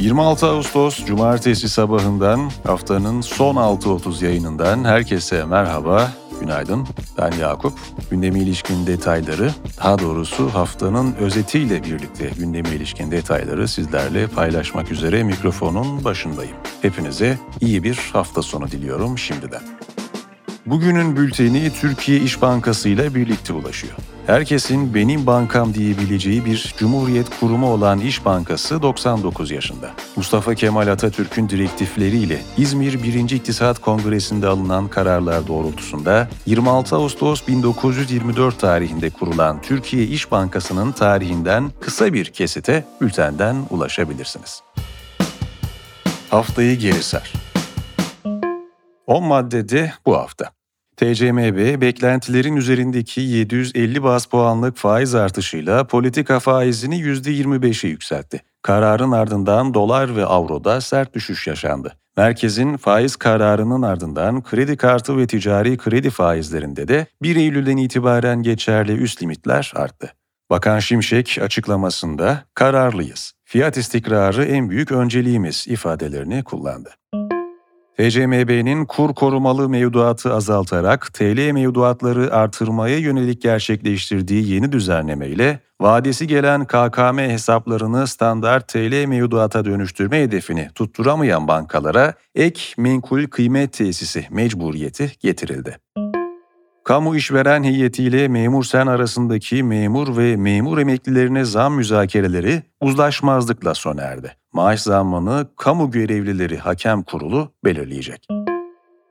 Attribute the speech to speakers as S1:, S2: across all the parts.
S1: 26 Ağustos Cumartesi sabahından haftanın son 6.30 yayınından herkese merhaba, günaydın. Ben Yakup. Gündeme ilişkin detayları, daha doğrusu haftanın özetiyle birlikte gündeme ilişkin detayları sizlerle paylaşmak üzere mikrofonun başındayım. Hepinize iyi bir hafta sonu diliyorum şimdiden. Bugünün bülteni Türkiye İş Bankası ile birlikte ulaşıyor. Herkesin benim bankam diyebileceği bir cumhuriyet kurumu olan İş Bankası 99 yaşında. Mustafa Kemal Atatürk'ün direktifleriyle İzmir 1. İktisat Kongresi'nde alınan kararlar doğrultusunda 26 Ağustos 1924 tarihinde kurulan Türkiye İş Bankası'nın tarihinden kısa bir kesite bültenden ulaşabilirsiniz. Haftayı geri sar. 10 maddede bu hafta. TCMB beklentilerin üzerindeki 750 bas puanlık faiz artışıyla politika faizini %25'e yükseltti. Kararın ardından dolar ve avroda sert düşüş yaşandı. Merkezin faiz kararının ardından kredi kartı ve ticari kredi faizlerinde de 1 Eylül'den itibaren geçerli üst limitler arttı. Bakan Şimşek açıklamasında kararlıyız. Fiyat istikrarı en büyük önceliğimiz ifadelerini kullandı. TCMB'nin kur korumalı mevduatı azaltarak TL mevduatları artırmaya yönelik gerçekleştirdiği yeni düzenleme ile vadesi gelen KKM hesaplarını standart TL mevduata dönüştürme hedefini tutturamayan bankalara ek menkul kıymet tesisi mecburiyeti getirildi. Kamu işveren heyetiyle memur sen arasındaki memur ve memur emeklilerine zam müzakereleri uzlaşmazlıkla sona erdi. Maaş zammını kamu görevlileri hakem kurulu belirleyecek.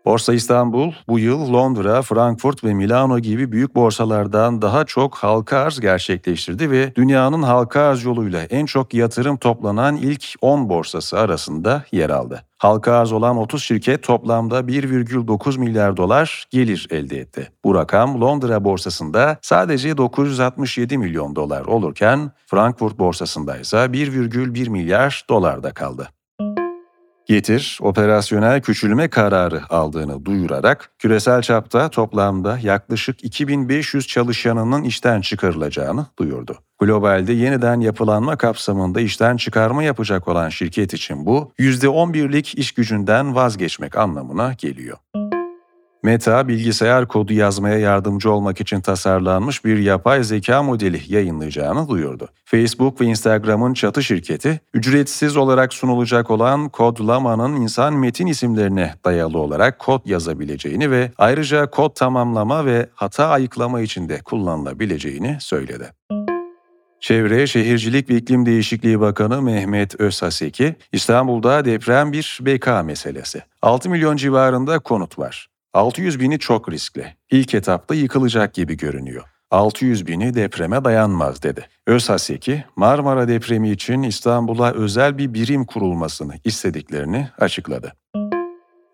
S1: Borsa İstanbul bu yıl Londra, Frankfurt ve Milano gibi büyük borsalardan daha çok halka arz gerçekleştirdi ve dünyanın halka arz yoluyla en çok yatırım toplanan ilk 10 borsası arasında yer aldı. Halka arz olan 30 şirket toplamda 1,9 milyar dolar gelir elde etti. Bu rakam Londra borsasında sadece 967 milyon dolar olurken Frankfurt borsasında ise 1,1 milyar dolarda kaldı. Getir, operasyonel küçülme kararı aldığını duyurarak küresel çapta toplamda yaklaşık 2500 çalışanının işten çıkarılacağını duyurdu. Globalde yeniden yapılanma kapsamında işten çıkarma yapacak olan şirket için bu %11'lik iş gücünden vazgeçmek anlamına geliyor. Meta, bilgisayar kodu yazmaya yardımcı olmak için tasarlanmış bir yapay zeka modeli yayınlayacağını duyurdu. Facebook ve Instagram'ın çatı şirketi, ücretsiz olarak sunulacak olan kodlamanın insan metin isimlerine dayalı olarak kod yazabileceğini ve ayrıca kod tamamlama ve hata ayıklama için de kullanılabileceğini söyledi. Çevre, Şehircilik ve İklim Değişikliği Bakanı Mehmet Özhaseki, İstanbul'da deprem bir BK meselesi. 6 milyon civarında konut var. 600 bini çok riskli. İlk etapta yıkılacak gibi görünüyor. 600 bini depreme dayanmaz dedi. Özhaseki, Marmara depremi için İstanbul'a özel bir birim kurulmasını istediklerini açıkladı.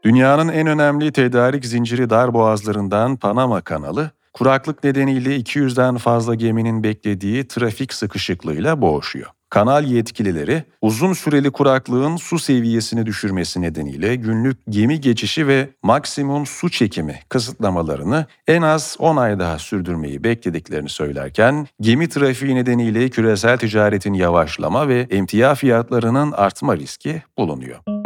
S1: Dünyanın en önemli tedarik zinciri dar boğazlarından Panama kanalı, kuraklık nedeniyle 200'den fazla geminin beklediği trafik sıkışıklığıyla boğuşuyor. Kanal yetkilileri uzun süreli kuraklığın su seviyesini düşürmesi nedeniyle günlük gemi geçişi ve maksimum su çekimi kısıtlamalarını en az 10 ay daha sürdürmeyi beklediklerini söylerken gemi trafiği nedeniyle küresel ticaretin yavaşlama ve emtia fiyatlarının artma riski bulunuyor.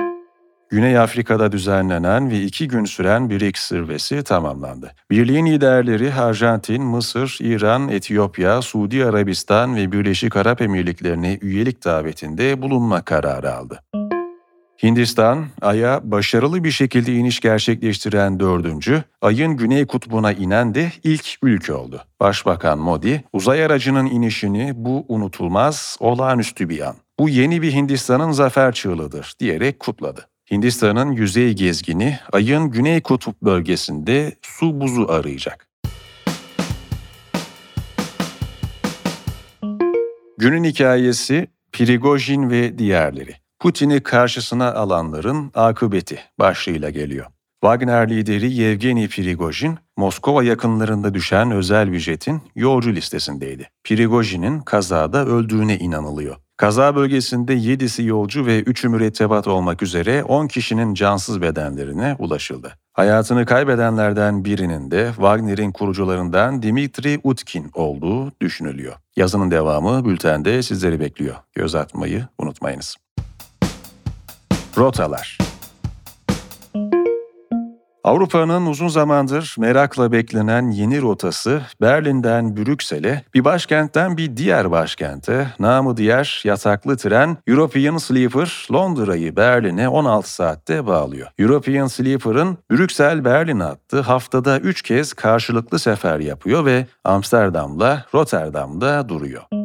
S1: Güney Afrika'da düzenlenen ve iki gün süren BRICS zirvesi tamamlandı. Birliğin liderleri Arjantin, Mısır, İran, Etiyopya, Suudi Arabistan ve Birleşik Arap Emirlikleri'ne üyelik davetinde bulunma kararı aldı. Hindistan, Ay'a başarılı bir şekilde iniş gerçekleştiren dördüncü, Ay'ın güney kutbuna inen de ilk ülke oldu. Başbakan Modi, uzay aracının inişini bu unutulmaz, olağanüstü bir an. Bu yeni bir Hindistan'ın zafer çığlığıdır diyerek kutladı. Hindistan'ın yüzey gezgini ayın güney kutup bölgesinde su buzu arayacak. Günün hikayesi Prigojin ve diğerleri. Putin'i karşısına alanların akıbeti başlığıyla geliyor. Wagner lideri Yevgeni Prigojin, Moskova yakınlarında düşen özel bir jetin yolcu listesindeydi. Prigojin'in kazada öldüğüne inanılıyor. Kaza bölgesinde 7'si yolcu ve 3'ü mürettebat olmak üzere 10 kişinin cansız bedenlerine ulaşıldı. Hayatını kaybedenlerden birinin de Wagner'in kurucularından Dimitri Utkin olduğu düşünülüyor. Yazının devamı bültende sizleri bekliyor. Göz atmayı unutmayınız. Rotalar Avrupa'nın uzun zamandır merakla beklenen yeni rotası Berlin'den Brüksel'e, bir başkentten bir diğer başkente, namı diğer yataklı tren European Sleeper Londra'yı Berlin'e 16 saatte bağlıyor. European Sleeper'ın Brüksel-Berlin hattı haftada 3 kez karşılıklı sefer yapıyor ve Amsterdam'la Rotterdam'da duruyor.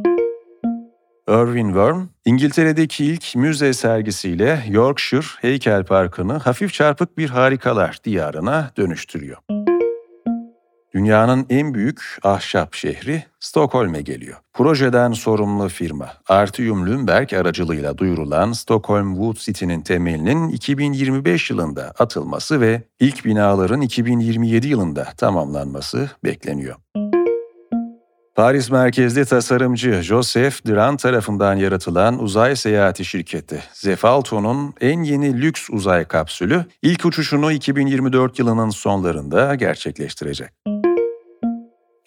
S1: Irving Worm, İngiltere'deki ilk müze sergisiyle Yorkshire Heykel Parkı'nı hafif çarpık bir harikalar diyarına dönüştürüyor. Dünyanın en büyük ahşap şehri Stockholm'e geliyor. Projeden sorumlu firma Artium Lundberg aracılığıyla duyurulan Stockholm Wood City'nin temelinin 2025 yılında atılması ve ilk binaların 2027 yılında tamamlanması bekleniyor. Paris merkezli tasarımcı Joseph Duran tarafından yaratılan uzay seyahati şirketi Zefalto'nun en yeni lüks uzay kapsülü ilk uçuşunu 2024 yılının sonlarında gerçekleştirecek.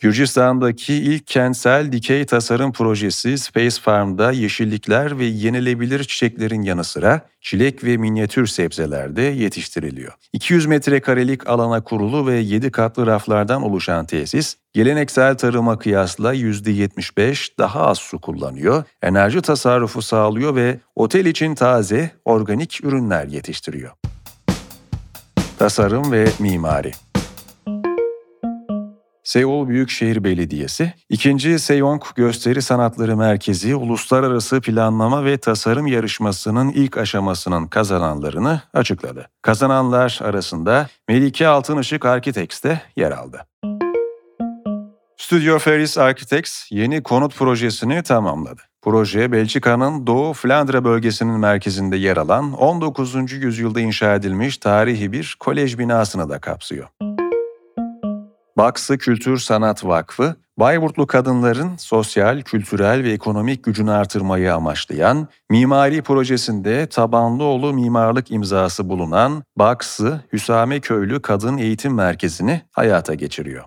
S1: Gürcistan'daki ilk kentsel dikey tasarım projesi Space Farm'da yeşillikler ve yenilebilir çiçeklerin yanı sıra çilek ve minyatür sebzeler de yetiştiriliyor. 200 metrekarelik alana kurulu ve 7 katlı raflardan oluşan tesis, geleneksel tarıma kıyasla %75 daha az su kullanıyor, enerji tasarrufu sağlıyor ve otel için taze, organik ürünler yetiştiriyor. Tasarım ve mimari Seul Büyükşehir Belediyesi, 2. Seyong Gösteri Sanatları Merkezi Uluslararası Planlama ve Tasarım Yarışması'nın ilk aşamasının kazananlarını açıkladı. Kazananlar arasında Melike Altınışık Architects de yer aldı. Studio Ferris Architects yeni konut projesini tamamladı. Proje Belçika'nın Doğu Flandra bölgesinin merkezinde yer alan 19. yüzyılda inşa edilmiş tarihi bir kolej binasını da kapsıyor. Baksı Kültür Sanat Vakfı, Bayburtlu kadınların sosyal, kültürel ve ekonomik gücünü artırmayı amaçlayan mimari projesinde Tabanlıoğlu mimarlık imzası bulunan Baksı Hüsame Köylü Kadın Eğitim Merkezi'ni hayata geçiriyor.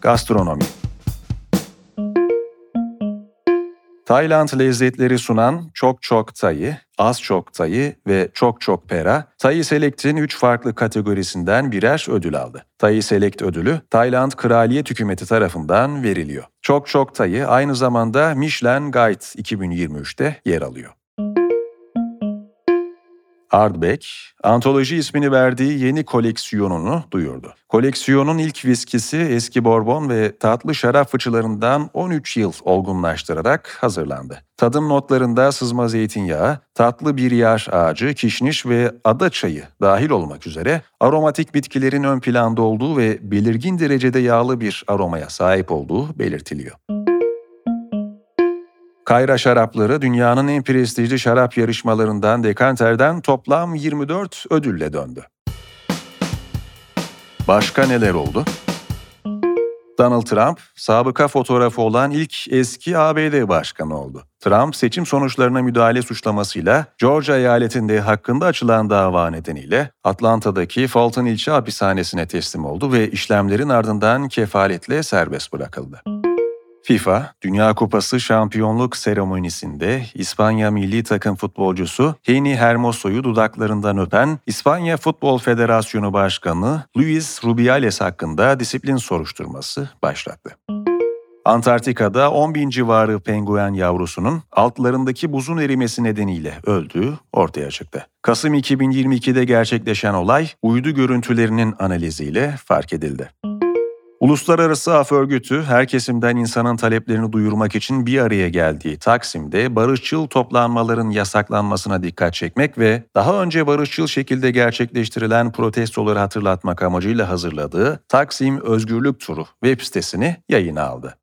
S1: Gastronomi Tayland lezzetleri sunan Çok Çok Tayı, Az Çok Tayı ve Çok Çok Pera, Tayı Select'in 3 farklı kategorisinden birer ödül aldı. Tayı Select ödülü Tayland Kraliyet Hükümeti tarafından veriliyor. Çok Çok Tayı aynı zamanda Michelin Guide 2023'te yer alıyor. Ardbeg, antoloji ismini verdiği yeni koleksiyonunu duyurdu. Koleksiyonun ilk viskisi eski Bourbon ve tatlı şarap fıçılarından 13 yıl olgunlaştırarak hazırlandı. Tadım notlarında sızma zeytinyağı, tatlı bir yaş ağacı, kişniş ve ada çayı dahil olmak üzere aromatik bitkilerin ön planda olduğu ve belirgin derecede yağlı bir aromaya sahip olduğu belirtiliyor. Kayra şarapları dünyanın en prestijli şarap yarışmalarından Dekanter'den toplam 24 ödülle döndü. Başka neler oldu? Donald Trump, sabıka fotoğrafı olan ilk eski ABD başkanı oldu. Trump, seçim sonuçlarına müdahale suçlamasıyla Georgia eyaletinde hakkında açılan dava nedeniyle Atlanta'daki Fulton ilçe hapishanesine teslim oldu ve işlemlerin ardından kefaletle serbest bırakıldı. FIFA, Dünya Kupası şampiyonluk seremonisinde İspanya milli takım futbolcusu Heni Hermoso'yu dudaklarından öpen İspanya Futbol Federasyonu Başkanı Luis Rubiales hakkında disiplin soruşturması başlattı. Antarktika'da 10 bin civarı penguen yavrusunun altlarındaki buzun erimesi nedeniyle öldüğü ortaya çıktı. Kasım 2022'de gerçekleşen olay uydu görüntülerinin analiziyle fark edildi. Uluslararası Af Örgütü her kesimden insanın taleplerini duyurmak için bir araya geldiği Taksim'de barışçıl toplanmaların yasaklanmasına dikkat çekmek ve daha önce barışçıl şekilde gerçekleştirilen protestoları hatırlatmak amacıyla hazırladığı Taksim Özgürlük Turu web sitesini yayına aldı.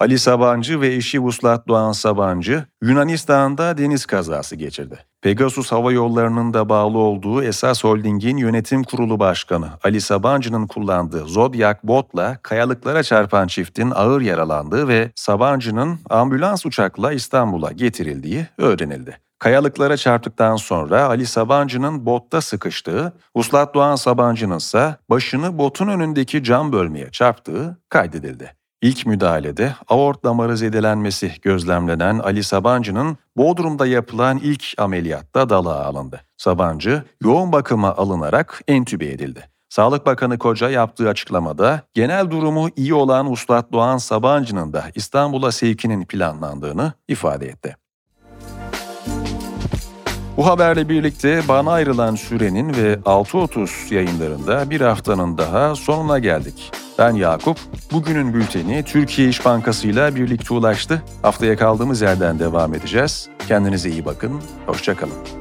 S1: Ali Sabancı ve eşi Vuslat Doğan Sabancı Yunanistan'da deniz kazası geçirdi. Pegasus Hava Yolları'nın da bağlı olduğu Esas Holding'in yönetim kurulu başkanı Ali Sabancı'nın kullandığı Zodiac botla kayalıklara çarpan çiftin ağır yaralandığı ve Sabancı'nın ambulans uçakla İstanbul'a getirildiği öğrenildi. Kayalıklara çarptıktan sonra Ali Sabancı'nın botta sıkıştığı, Uslat Doğan Sabancı'nın ise başını botun önündeki cam bölmeye çarptığı kaydedildi. İlk müdahalede aort damarı zedelenmesi gözlemlenen Ali Sabancı'nın Bodrum'da yapılan ilk ameliyatta dalağa alındı. Sabancı yoğun bakıma alınarak entübe edildi. Sağlık Bakanı Koca yaptığı açıklamada genel durumu iyi olan Uslat Doğan Sabancı'nın da İstanbul'a sevkinin planlandığını ifade etti. Bu haberle birlikte bana ayrılan sürenin ve 6.30 yayınlarında bir haftanın daha sonuna geldik. Ben Yakup. Bugünün bülteni Türkiye İş Bankası ile birlikte ulaştı. Haftaya kaldığımız yerden devam edeceğiz. Kendinize iyi bakın. Hoşçakalın.